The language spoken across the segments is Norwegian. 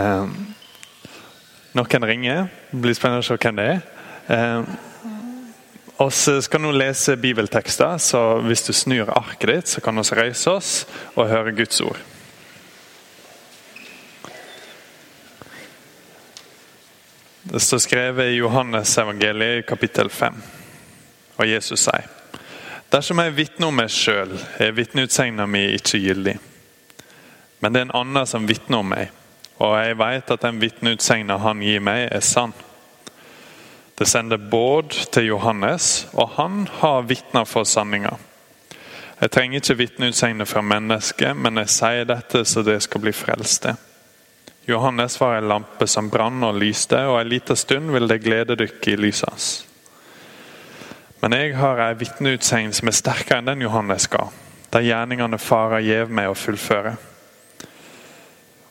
Eh, noen ringer. Det blir spennende å se hvem det er. Eh, og så skal nå lese bibeltekster, så hvis du snur arket ditt, så kan vi reise oss og høre Guds ord. Det står skrevet i Johannes evangeliet kapittel 5. Og Jesus sier Dersom jeg vitner om meg sjøl, er vitneutsegna mi ikke gyldig. Men det er en annen som vitner om meg, og jeg vet at den vitneutsegna han gir meg, er sann. Det sender båd til Johannes, og han har vitner for sanninga. Jeg trenger ikke vitneutsegner fra mennesket, men jeg sier dette så det skal bli frelste. Johannes var ei lampe som brann og lyste, og ei lita stund vil det glede dere i lyset hans. Men jeg har ei vitneutsegn som er sterkere enn den Johannes ga, de gjerningene Far gjev meg å fullføre.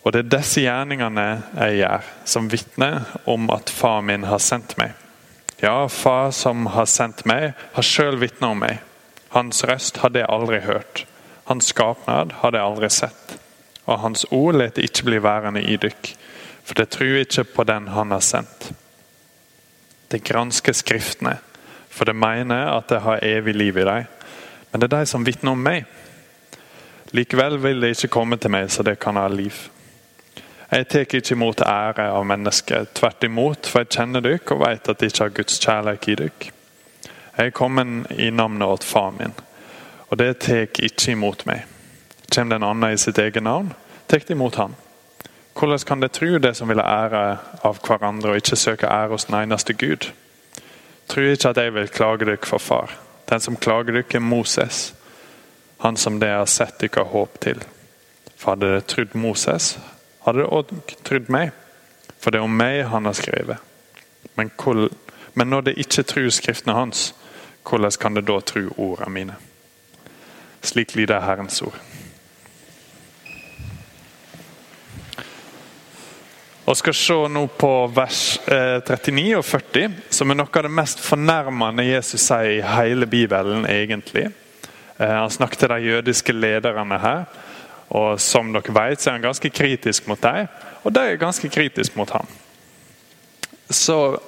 Og det er disse gjerningene jeg gjør, som vitner om at far min har sendt meg. Ja, far som har sendt meg, har sjøl vitna om meg. Hans røst hadde jeg aldri hørt. Hans skapnad hadde jeg aldri sett og hans ord let ikke bli værende i dykk, for det tror ikke på den han har sendt. Det gransker Skriftene, for det mener at det har evig liv i dem. Men det er de som vitner om meg. Likevel vil det ikke komme til meg så det kan ha liv. Jeg tar ikke imot ære av mennesker, tvert imot, for jeg kjenner dere og vet at jeg ikke har Guds kjærlighet i dere. Jeg er kommet i navnet åt far min, og det tar ikke imot meg. Kommer det en annen i sitt eget navn, tar de imot han. Hvordan kan de tro det som vil ha ære av hverandre, og ikke søke ære hos den eneste Gud? Tro ikke at jeg vil klage dere for far. Den som klager dere, er Moses, han som dere har sett dere håp til. For hadde dere trodd Moses, hadde òg trodd meg, for det er om meg han har skrevet. Men, men når det ikke tror Skriftene hans, hvordan kan det da tro ordene mine? Slik lyder Herrens ord. og skal se nå på vers 39 eh, og 40, som er noe av det mest fornærmende Jesus sier i hele Bibelen. egentlig. Eh, han snakket til de jødiske lederne her, og som dere vet, så er han ganske kritisk mot dem. Og de er ganske kritisk mot ham. Så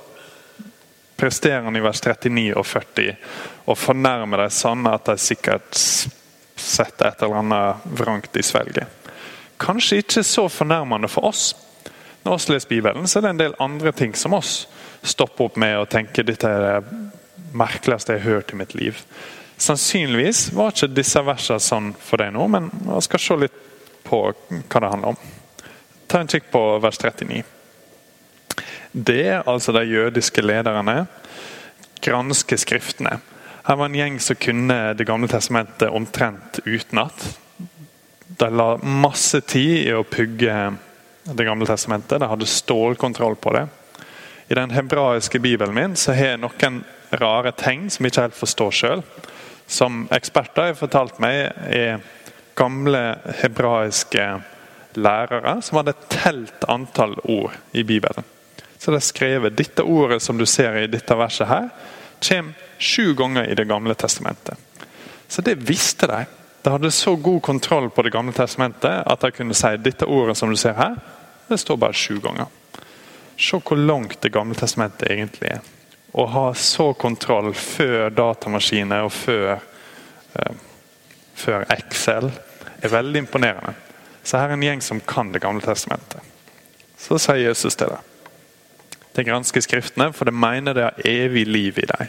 presterer han i vers 39 og 40 og fornærmer de sånn at de sikkert setter et eller annet vrangt i svelget. Kanskje ikke så fornærmende for oss. Når vi leser Bibelen, så er det en del andre ting som oss stopper opp med og tenker dette er det merkeligste jeg har hørt i mitt liv. Sannsynligvis var ikke disse versene sånn for deg nå, men vi skal se litt på hva det handler om. Ta en kikk på vers 39. Det, altså de jødiske lederne, gransker skriftene. Her var en gjeng som kunne Det gamle testamentet omtrent utenat. De la masse tid i å pugge det gamle testamentet. De hadde stålkontroll på det. I den hebraiske bibelen min så har jeg noen rare tegn som jeg ikke helt forstår sjøl. Som eksperter har fortalt meg er gamle hebraiske lærere som hadde telt antall ord i Bibelen. Så er skrevet dette ordet som du ser i dette verset her, kommer sju ganger i Det gamle testamentet. Så det visste de. De hadde så god kontroll på Det gamle testamentet at de kunne si dette ordet som du ser her, det står bare sju ganger. Se hvor langt Det gamle testamentet egentlig er. Å ha så kontroll før datamaskiner og før, eh, før Excel er veldig imponerende. Så her er en gjeng som kan Det gamle testamentet. Så sier Jesus til det. De gransker Skriftene, for det mener det har evig liv i dem.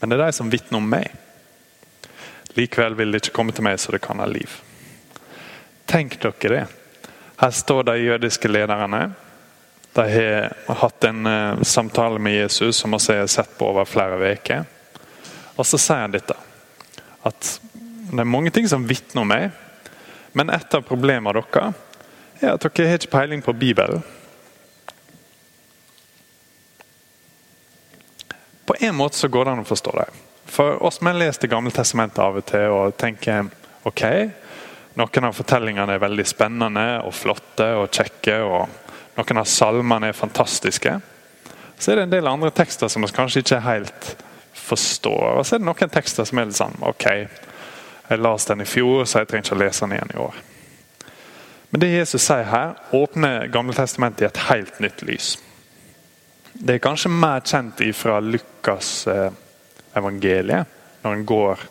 Men det er de som vitner om meg. Likevel vil det ikke komme til meg så det kan ha liv. Tenk dere det. Her står de jødiske lederne. De har hatt en uh, samtale med Jesus som vi har sett på over flere uker. Og så sier han dette. At det er mange ting som vitner om meg, men et av problemene dere er at dere har ikke peiling på Bibelen. På en måte så går det an å forstå det. For oss som har lest Det gamle testamentet av og til og tenker ok, noen av fortellingene er veldig spennende og flotte og kjekke. og Noen av salmene er fantastiske. Så er det en del andre tekster som vi kanskje ikke helt forstår. Og så er det noen tekster som er litt sånn ok, jeg leste den i fjor, så jeg trenger ikke å lese den igjen i år. Men det Jesus sier her, åpner Gamle testamentet i et helt nytt lys. Det er kanskje mer kjent fra Lukas eh, evangeliet, når han går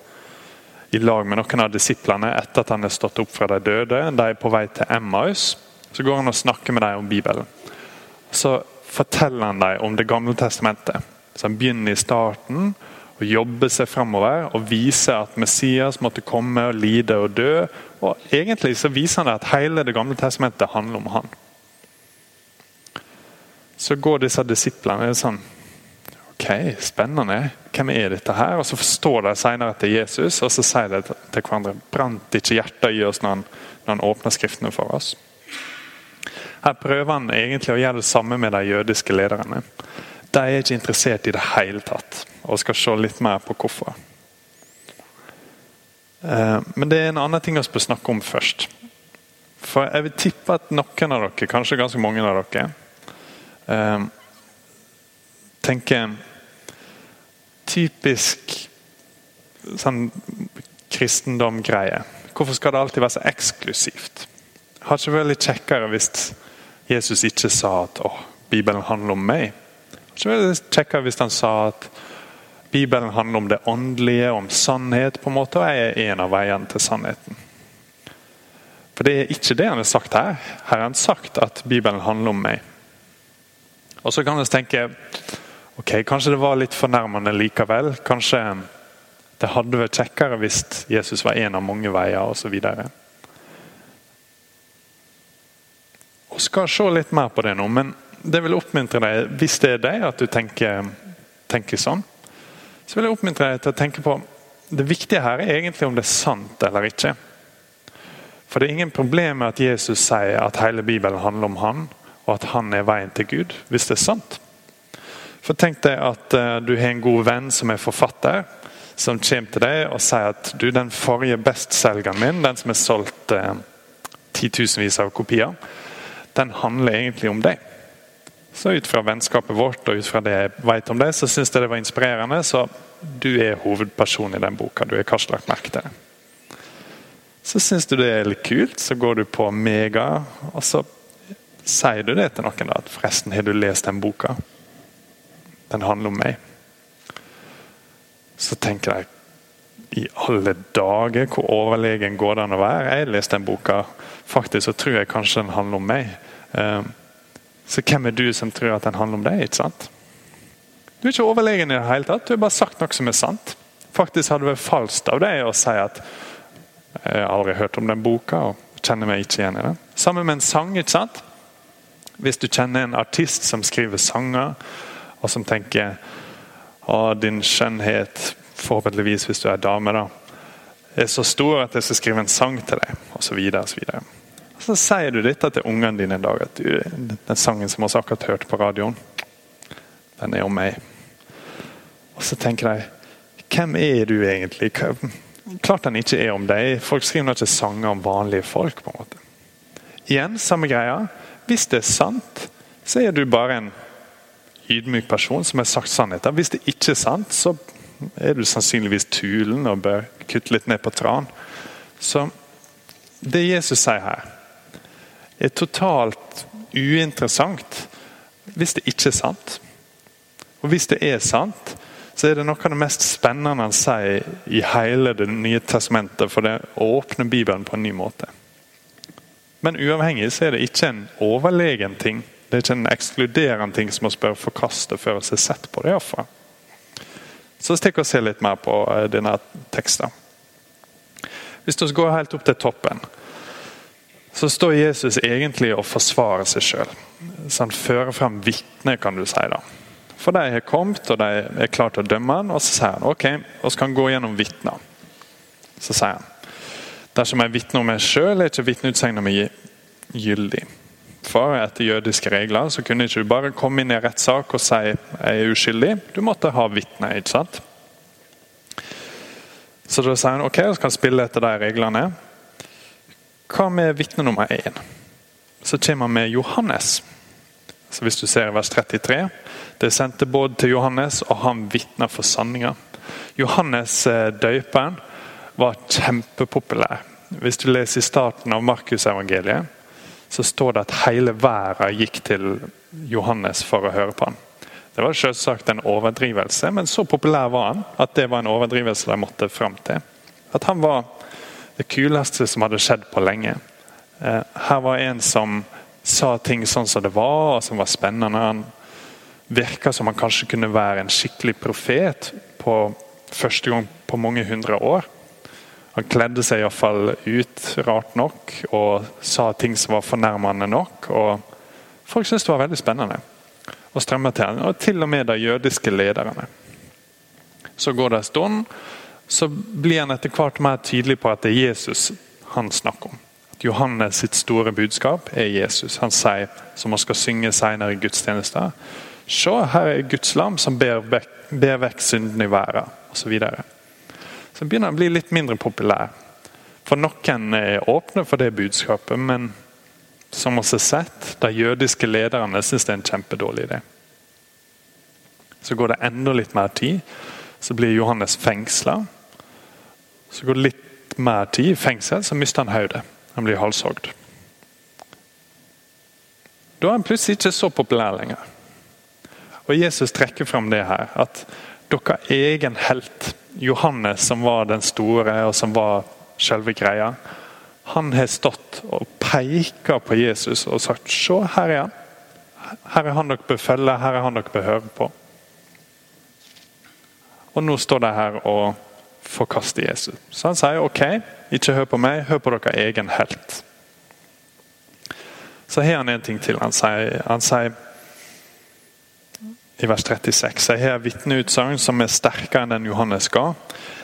i lag med noen av disiplene etter at han er stått opp fra de døde. De er på vei til Emmaus. Så går han og snakker med dem om Bibelen. Så forteller han dem om Det gamle testamentet. Så Han begynner i starten og jobber seg framover og viser at Messias måtte komme og lide og dø. Og Egentlig så viser han at hele Det gamle testamentet handler om han. Så går disse disiplene og sånn Ok, spennende. Hvem er dette her? Og Så forstår de senere at det er Jesus, og så sier de til hverandre Brant ikke hjertet i oss når han, når han åpner Skriftene for oss? Her prøver han egentlig å gjøre det samme med de jødiske lederne. De er ikke interessert i det hele tatt, og skal se litt mer på hvorfor. Eh, men det er en annen ting vi bør snakke om først. For jeg vil tippe at noen av dere, kanskje ganske mange av dere, eh, tenker typisk sånn kristendom-greie. Hvorfor skal det alltid være så eksklusivt? Har ikke vært litt kjekkere hvis Jesus ikke sa at Bibelen handler om meg? Så er det kjekkere hvis han sa at Bibelen handler om det åndelige, om sannhet, på en måte, og jeg er en av veiene til sannheten. For det er ikke det han har sagt her. Her har han sagt at Bibelen handler om meg. Og så kan vi tenke ok, kanskje det var litt fornærmende likevel. Kanskje det hadde vært kjekkere hvis Jesus var en av mange veier osv. Og skal se litt mer på det nå, men det vil oppmuntre deg, hvis det er deg at du tenker, tenker sånn, så vil jeg oppmuntre deg til å tenke på Det viktige her er egentlig om det er sant eller ikke. For det er ingen problem med at Jesus sier at hele Bibelen handler om han, og at han er veien til Gud, hvis det er sant. For Tenk deg at uh, du har en god venn som er forfatter, som kommer til deg og sier at du, den forrige bestselgeren min, den som er solgt eh, titusenvis av kopier, den handler egentlig om deg. Så ut fra vennskapet vårt og ut fra det jeg vet om deg, så syns jeg det var inspirerende. Så du er hovedperson i den boka. Du er kanskje lagt merke til. Så syns du det er litt kult, så går du på Mega, og så sier du det til noen. da, at 'Forresten, har du lest den boka? Den handler om meg.' Så tenker jeg i alle dager, hvor overlegen går det an å være? Jeg har lest den boka. Faktisk så tror jeg kanskje den handler om meg. Um, så hvem er du som tror at den handler om deg? ikke sant? Du er ikke overlegen i det hele tatt. Du har bare sagt noe som er sant. Faktisk hadde det vært falskt av deg å si at jeg har aldri hørt om den boka og kjenner meg ikke igjen i den. Sammen med en sang. ikke sant? Hvis du kjenner en artist som skriver sanger, og som tenker å, din skjønnhet, forhåpentligvis hvis du er dame, da, er så stor at jeg skal skrive en sang til deg, osv. og Så så sier du dette til ungene dine en dag. at du, Den sangen som vi akkurat hørte på radioen, den er om meg. Og så tenker de Hvem er du egentlig? Klart den ikke er om deg. Folk skriver ikke sanger om vanlige folk. på en måte. Igjen, samme greia. Hvis det er sant, så er du bare en ydmyk person som har sagt sannheten. Hvis det ikke er sant, så er du sannsynligvis tulen og bør kutte litt ned på tran. Så det Jesus sier her er totalt uinteressant hvis det ikke er sant. Og hvis det er sant, så er det noe av det mest spennende han sier i hele Det nye testamentet, for det å åpne Bibelen på en ny måte. Men uavhengig så er det ikke en overlegen ting. Det er ikke en ekskluderende ting som vi bør forkaste før vi har sett på det. Iallfall. Så stikk og se litt mer på eh, denne teksten. Hvis vi går helt opp til toppen, så står Jesus egentlig og forsvarer seg sjøl. Så han fører frem vitner, kan du si. da. For de har kommet, og de er klare til å dømme han, og så sier han ok, så kan gå gjennom vitner. Så sier han dersom jeg vitner om meg sjøl, er ikke vitneutsagnet mitt gyldig. For etter jødiske regler så kunne ikke du bare komme inn i rettssak og si jeg er uskyldig. Du måtte ha vitner. ikke sant? Så da sier han ok, så kan spille etter de reglene. Hva med vitne nummer én? Så kommer han med Johannes. Så Hvis du ser vers 33 Det sendte både til Johannes, og han vitner for sanninga. Johannes eh, døperen var kjempepopulær. Hvis du leser i starten av Markusevangeliet, så står det at hele verden gikk til Johannes for å høre på ham. Det var selvsagt en overdrivelse, men så populær var han at det var en overdrivelse de måtte fram til. At han var det kuleste som hadde skjedd på lenge. Eh, her var en som sa ting sånn som det var, og som var spennende. Han virka som han kanskje kunne være en skikkelig profet på første gang på mange hundre år. Han kledde seg iallfall ut rart nok og sa ting som var fornærmende nok. og Folk syntes det var veldig spennende å strømme til ham, og til og med de jødiske lederne. Så går det en stund, så blir han etter hvert mer tydelig på at det er Jesus han snakker om. At Johannes sitt store budskap er Jesus. Han sier, som han skal synge senere i gudstjenester, Se, her er Guds lam som ber vekk, ber vekk synden i verden, osv. Så, begynner han å bli litt mindre populær. For noen er åpne for det budskapet, men som vi har sett, de jødiske lederne syns det er en kjempedårlig idé. Så går det enda litt mer tid. Så blir Johannes fengsla. Så går det litt mer tid i fengsel, så mister han hodet. Han blir halshogd. Da er han plutselig ikke så populær lenger. Og Jesus trekker fram det her. At deres egen helt, Johannes, som var den store og som var selve greia, han har stått og peka på Jesus og sagt Se, her er han. Her er han dere bør følge, her er han dere bør høre på. Og nå står de her og forkaster Jesus. Så han sier ok, ikke hør på meg, hør på deres egen helt. Så har han en ting til. Han sier, han sier i vers 36. Jeg har vitneutsagn som er sterkere enn den Johannes ga.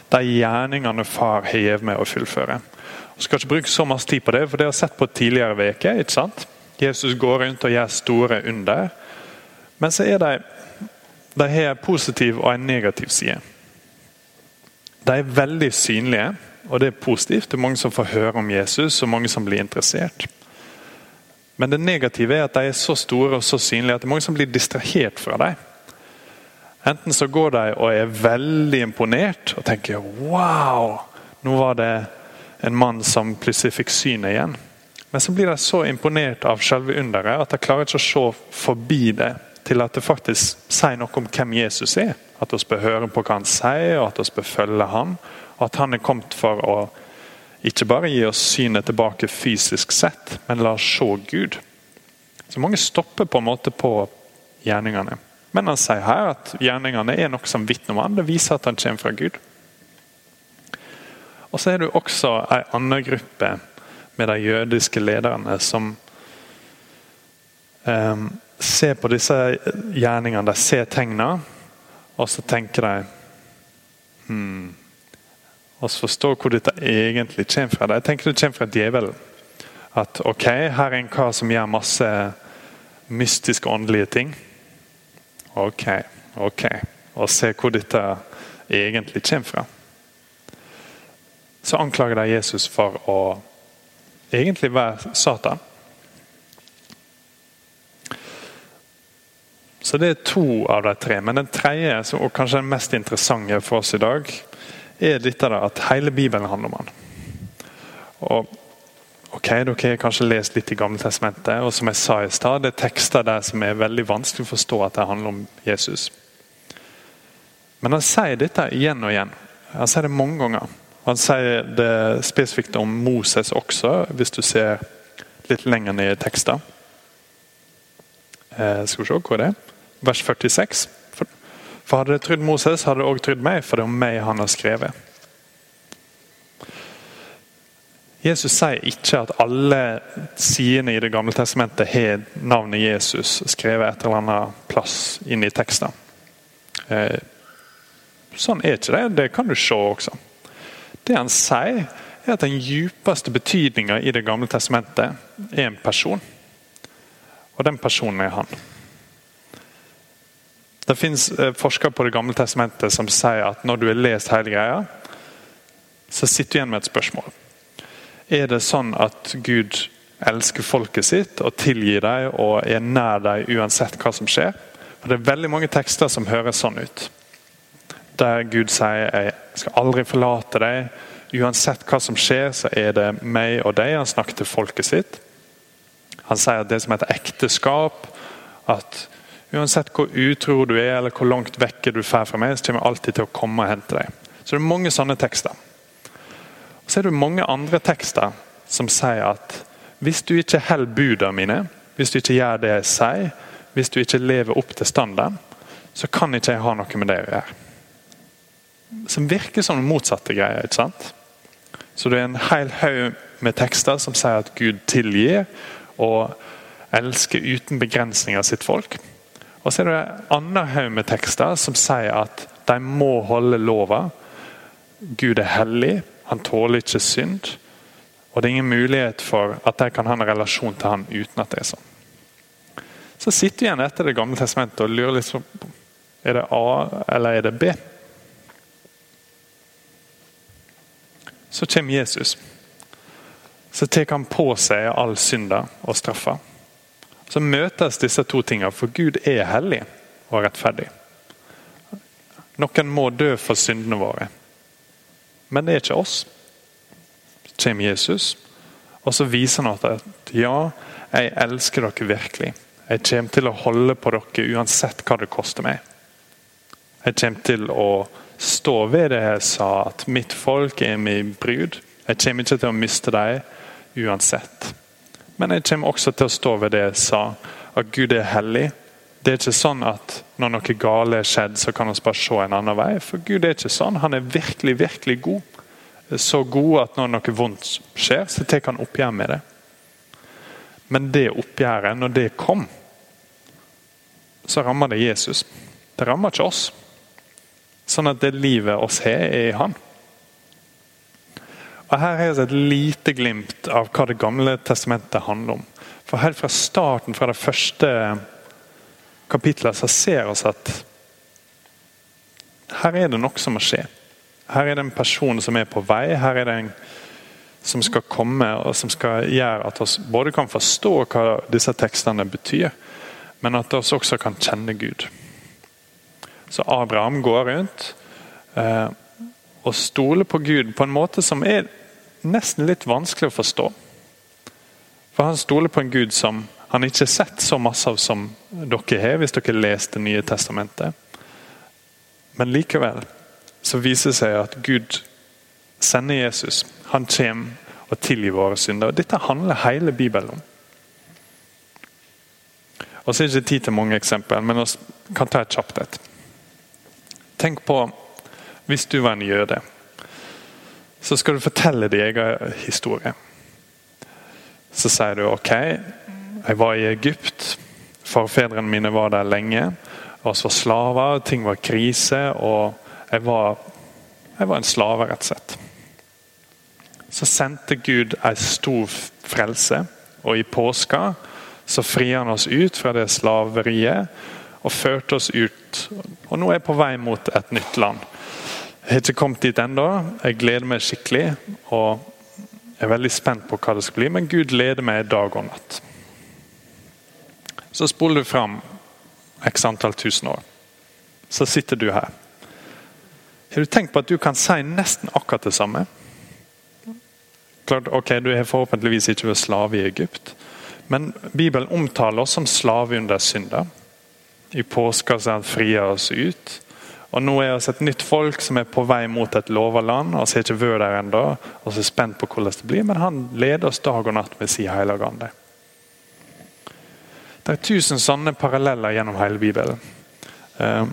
De gjerningene far har gitt meg å fullføre. Jeg skal ikke bruke så masse tid på det, for det har jeg sett på tidligere uker. ikke sant? Jesus går rundt og gjør store under. Men så er de de har en positiv og en negativ side. De er veldig synlige, og det er positivt. Det er mange som får høre om Jesus, og mange som blir interessert. Men det negative er at de er så store og så synlige at det er mange som blir distrahert fra dem. Enten så går de og er veldig imponert og tenker wow, nå var det en mann som plutselig fikk synet igjen. Men så blir de så imponert av selve underet at de klarer ikke å se forbi det til at det faktisk sier noe om hvem Jesus er. At vi bør høre på hva han sier, og at vi bør følge ham. Og at han er kommet for å ikke bare gi oss synet tilbake fysisk sett, men la oss se Gud. Så mange stopper på en måte på gjerningene. Men han sier her at gjerningene er noe som vitner om han. Det viser at han kommer fra Gud. Og så er det også en annen gruppe med de jødiske lederne som um, ser på disse gjerningene, de ser tegnene, og så tenker de hmm, Og så forstår hvor dette egentlig kommer fra. Jeg tenker det kommer fra djevelen. At ok, her er en kar som gjør masse mystiske åndelige ting. Ok, ok. Og se hvor dette egentlig kommer fra. Så anklager de Jesus for å egentlig være Satan. Så Det er to av de tre. Men den tredje, og kanskje den mest interessante for oss i dag, er dette da, at hele Bibelen handler om han. Og Ok, Dere har kanskje lest litt i Gamle Testamentet, og som jeg sa i stad, det er tekster der som er veldig vanskelig å forstå at det handler om Jesus. Men han sier dette igjen og igjen. Han sier det mange ganger. Han sier det spesifikt om Moses også, hvis du ser litt lenger ned i teksten. Eh, skal vi se, hvor det er? Vers 46. For, hadde det trodd Moses, hadde det òg trodd meg, for det er om meg han har skrevet. Jesus sier ikke at alle sidene i Det gamle testamentet har navnet Jesus skrevet et eller annet plass inn i teksten. Eh, sånn er ikke det. Det kan du se også. Det han sier, er at den djupeste betydninga i Det gamle testamentet er en person. Og den personen er han. Det fins eh, forskere på Det gamle testamentet som sier at når du har lest hele greia, så sitter du igjen med et spørsmål. Er det sånn at Gud elsker folket sitt og tilgir dem og er nær dem uansett hva som skjer? For Det er veldig mange tekster som høres sånn ut. Der Gud sier 'jeg skal aldri forlate deg'. Uansett hva som skjer, så er det meg og deg. Han snakker til folket sitt. Han sier at det som heter ekteskap at Uansett hvor utro du er, eller hvor langt vekke du drar fra meg, så kommer jeg alltid til å komme og hente deg. Så det er mange sånne tekster. Og Så er det mange andre tekster som sier at hvis du ikke holder budene mine, hvis du ikke gjør det jeg sier, hvis du ikke lever opp til standarden, så kan ikke jeg ha noe med det å gjøre. Som virker som motsatte greier. ikke sant? Så det er en hel haug med tekster som sier at Gud tilgir og elsker uten begrensninger sitt folk. Og så er det en annen haug med tekster som sier at de må holde lova. Gud er hellig, han tåler ikke synd. Og det er ingen mulighet for at de kan ha en relasjon til han uten at det er sånn. Så sitter vi igjen etter Det gamle testamentet og lurer litt på er det A eller er det B. Så kommer Jesus. Så tar han på seg all synda og straffa. Så møtes disse to tingene, for Gud er hellig og rettferdig. Noen må dø for syndene våre. Men det er ikke oss. Så kommer Jesus, og så viser han at ja, jeg elsker dere virkelig. Jeg kommer til å holde på dere uansett hva det koster meg. Jeg kommer til å stå ved det jeg sa, at mitt folk er min brud. Jeg kommer ikke til å miste dem uansett. Men jeg kommer også til å stå ved det jeg sa, at Gud er hellig. Det er ikke sånn at når noe gale er skjedd, så kan vi bare se en annen vei. For Gud er ikke sånn. Han er virkelig, virkelig god. Så god at når noe vondt skjer, så tar han oppgjør med det. Men det oppgjøret, når det kom, så rammer det Jesus. Det rammer ikke oss. Sånn at det livet oss har, er i Han. Og Her er et lite glimt av hva Det gamle testamentet handler om. For Helt fra starten, fra det første kapitlet, så ser vi at her er det noe som må skje. Her er det en person som er på vei. Her er det en som skal komme og som skal gjøre at vi både kan forstå hva disse tekstene betyr, men at vi også kan kjenne Gud. Så Abraham går rundt eh, og stoler på Gud på en måte som er nesten litt vanskelig å forstå. For han stoler på en Gud som han ikke har sett så masse av som dere har, hvis dere leser Det nye testamentet. Men likevel så viser det seg at Gud sender Jesus. Han kommer og tilgir våre synder. Dette handler hele Bibelen om. Og så er det ikke tid til mange eksempler, men vi kan ta et kjapt et. Tenk på hvis du var en jøde så skal du fortelle din egen historie. Så sier du ok, jeg var i Egypt. Forfedrene mine var der lenge. oss var slaver, ting var krise. Og jeg var, jeg var en slave, rett og slett. Så sendte Gud ei stor frelse, og i påska så frier han oss ut fra det slaveriet og førte oss ut. Og nå er jeg på vei mot et nytt land. Jeg har ikke kommet dit ennå. Jeg gleder meg skikkelig. Og jeg er veldig spent på hva det skal bli, men Gud leder meg dag og natt. Så spoler du fram x antall tusen år. Så sitter du her. Har du tenkt på at du kan si nesten akkurat det samme? Klart, ok, Du har forhåpentligvis ikke vært slave i Egypt, men Bibelen omtaler oss som slave under synder. I påska så han frier oss ut. Og Nå er vi et nytt folk som er på vei mot et lova land. Vi har ikke vært der ennå og er spent på hvordan det blir, men han leder oss dag og natt med sin hellige ande. Det er tusen sånne paralleller gjennom hele Bibelen. Ehm,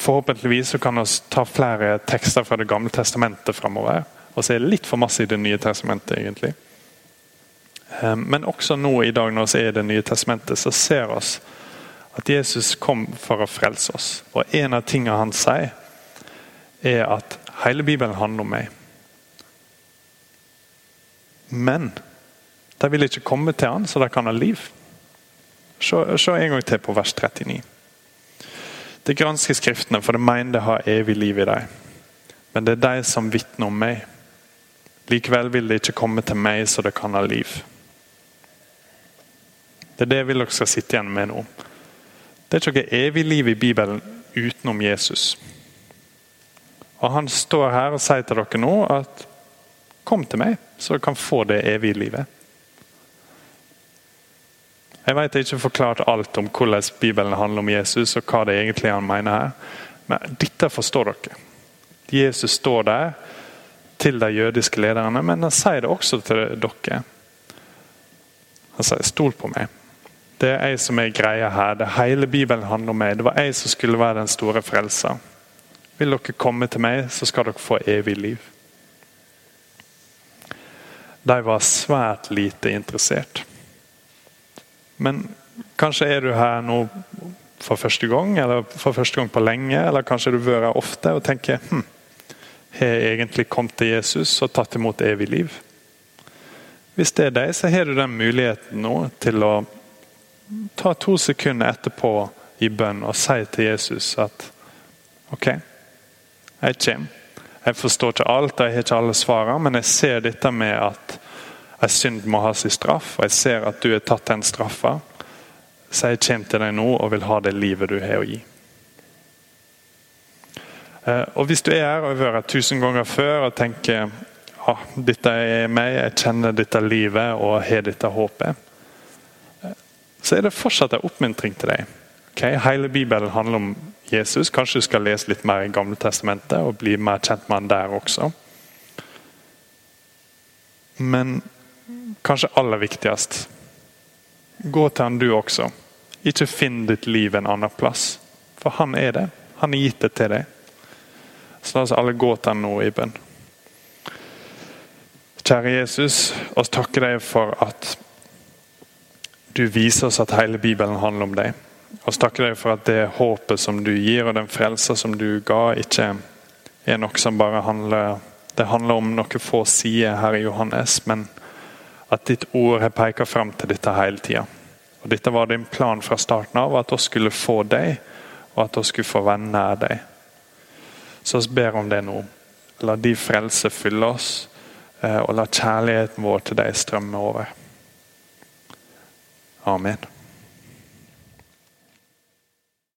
forhåpentligvis så kan vi ta flere tekster fra Det gamle testamentet framover. Og så er det litt for masse i Det nye testamentet, egentlig. Ehm, men også nå i dag når vi er i Det nye testamentet, så ser vi at Jesus kom for å frelse oss. Og En av tingene han sier, er at hele Bibelen handler om meg. Men de vil ikke komme til han, så de kan ha liv. Se, en gang til på vers 39. Det gransker Skriftene, for det mener det har evig liv i dem. Men det er de som vitner om meg. Likevel vil de ikke komme til meg, så det kan ha liv. Det er det vil dere skal sitte igjen med nå. Det er ikke noe evig liv i Bibelen utenom Jesus. Og Han står her og sier til dere nå at kom til meg, så dere kan få det evige livet. Jeg vet ikke forklart alt om hvordan Bibelen handler om Jesus og hva det egentlig han mener her, men dette forstår dere. Jesus står der til de jødiske lederne, men han sier det også til dere. Han sier 'stol på meg'. Det er jeg som er greia her. Det Hele Bibelen handler om meg. Det var jeg som skulle være den store frelser. Vil dere komme til meg, så skal dere få evig liv. De var svært lite interessert. Men kanskje er du her nå for første gang, eller for første gang på lenge, eller kanskje du har vært her ofte og tenker hm, har jeg egentlig kommet til Jesus og tatt imot evig liv? Hvis det er deg, så har du den muligheten nå til å ta to sekunder etterpå i bønn og si til Jesus at OK, jeg kommer. Jeg forstår ikke alt, jeg har ikke alle svarene, men jeg ser dette med at en synd må ha sin straff, og jeg ser at du har tatt den straffa. Så jeg kommer til deg nå og vil ha det livet du har å gi. Eh, og Hvis du er her og har vært tusen ganger før og tenker ja, dette er meg, jeg kjenner dette livet og har dette håpet, så er det fortsatt en oppmuntring til deg. Okay? Hele Bibelen handler om Jesus. Kanskje du skal lese litt mer i Gamle Testamentet og bli mer kjent med han der også. Men kanskje aller viktigst gå til han du også. Ikke finn ditt liv en annen plass. For han er det. Han har gitt det til deg. Så la oss alle gå til han nå i bønn. Kjære Jesus, oss takker deg for at du viser oss at hele Bibelen handler om deg. Og takker deg for at det håpet som du gir, og den frelser som du ga, ikke er noe som bare handler Det handler om noen få sider her i Johannes, men at ditt ord har peka fram til dette hele tida. Og dette var din plan fra starten av, at vi skulle få deg, og at vi skulle få være nær deg. Så vi ber om det nå. La de frelse fylle oss, eh, og la kjærligheten vår til deg strømme over. Amen.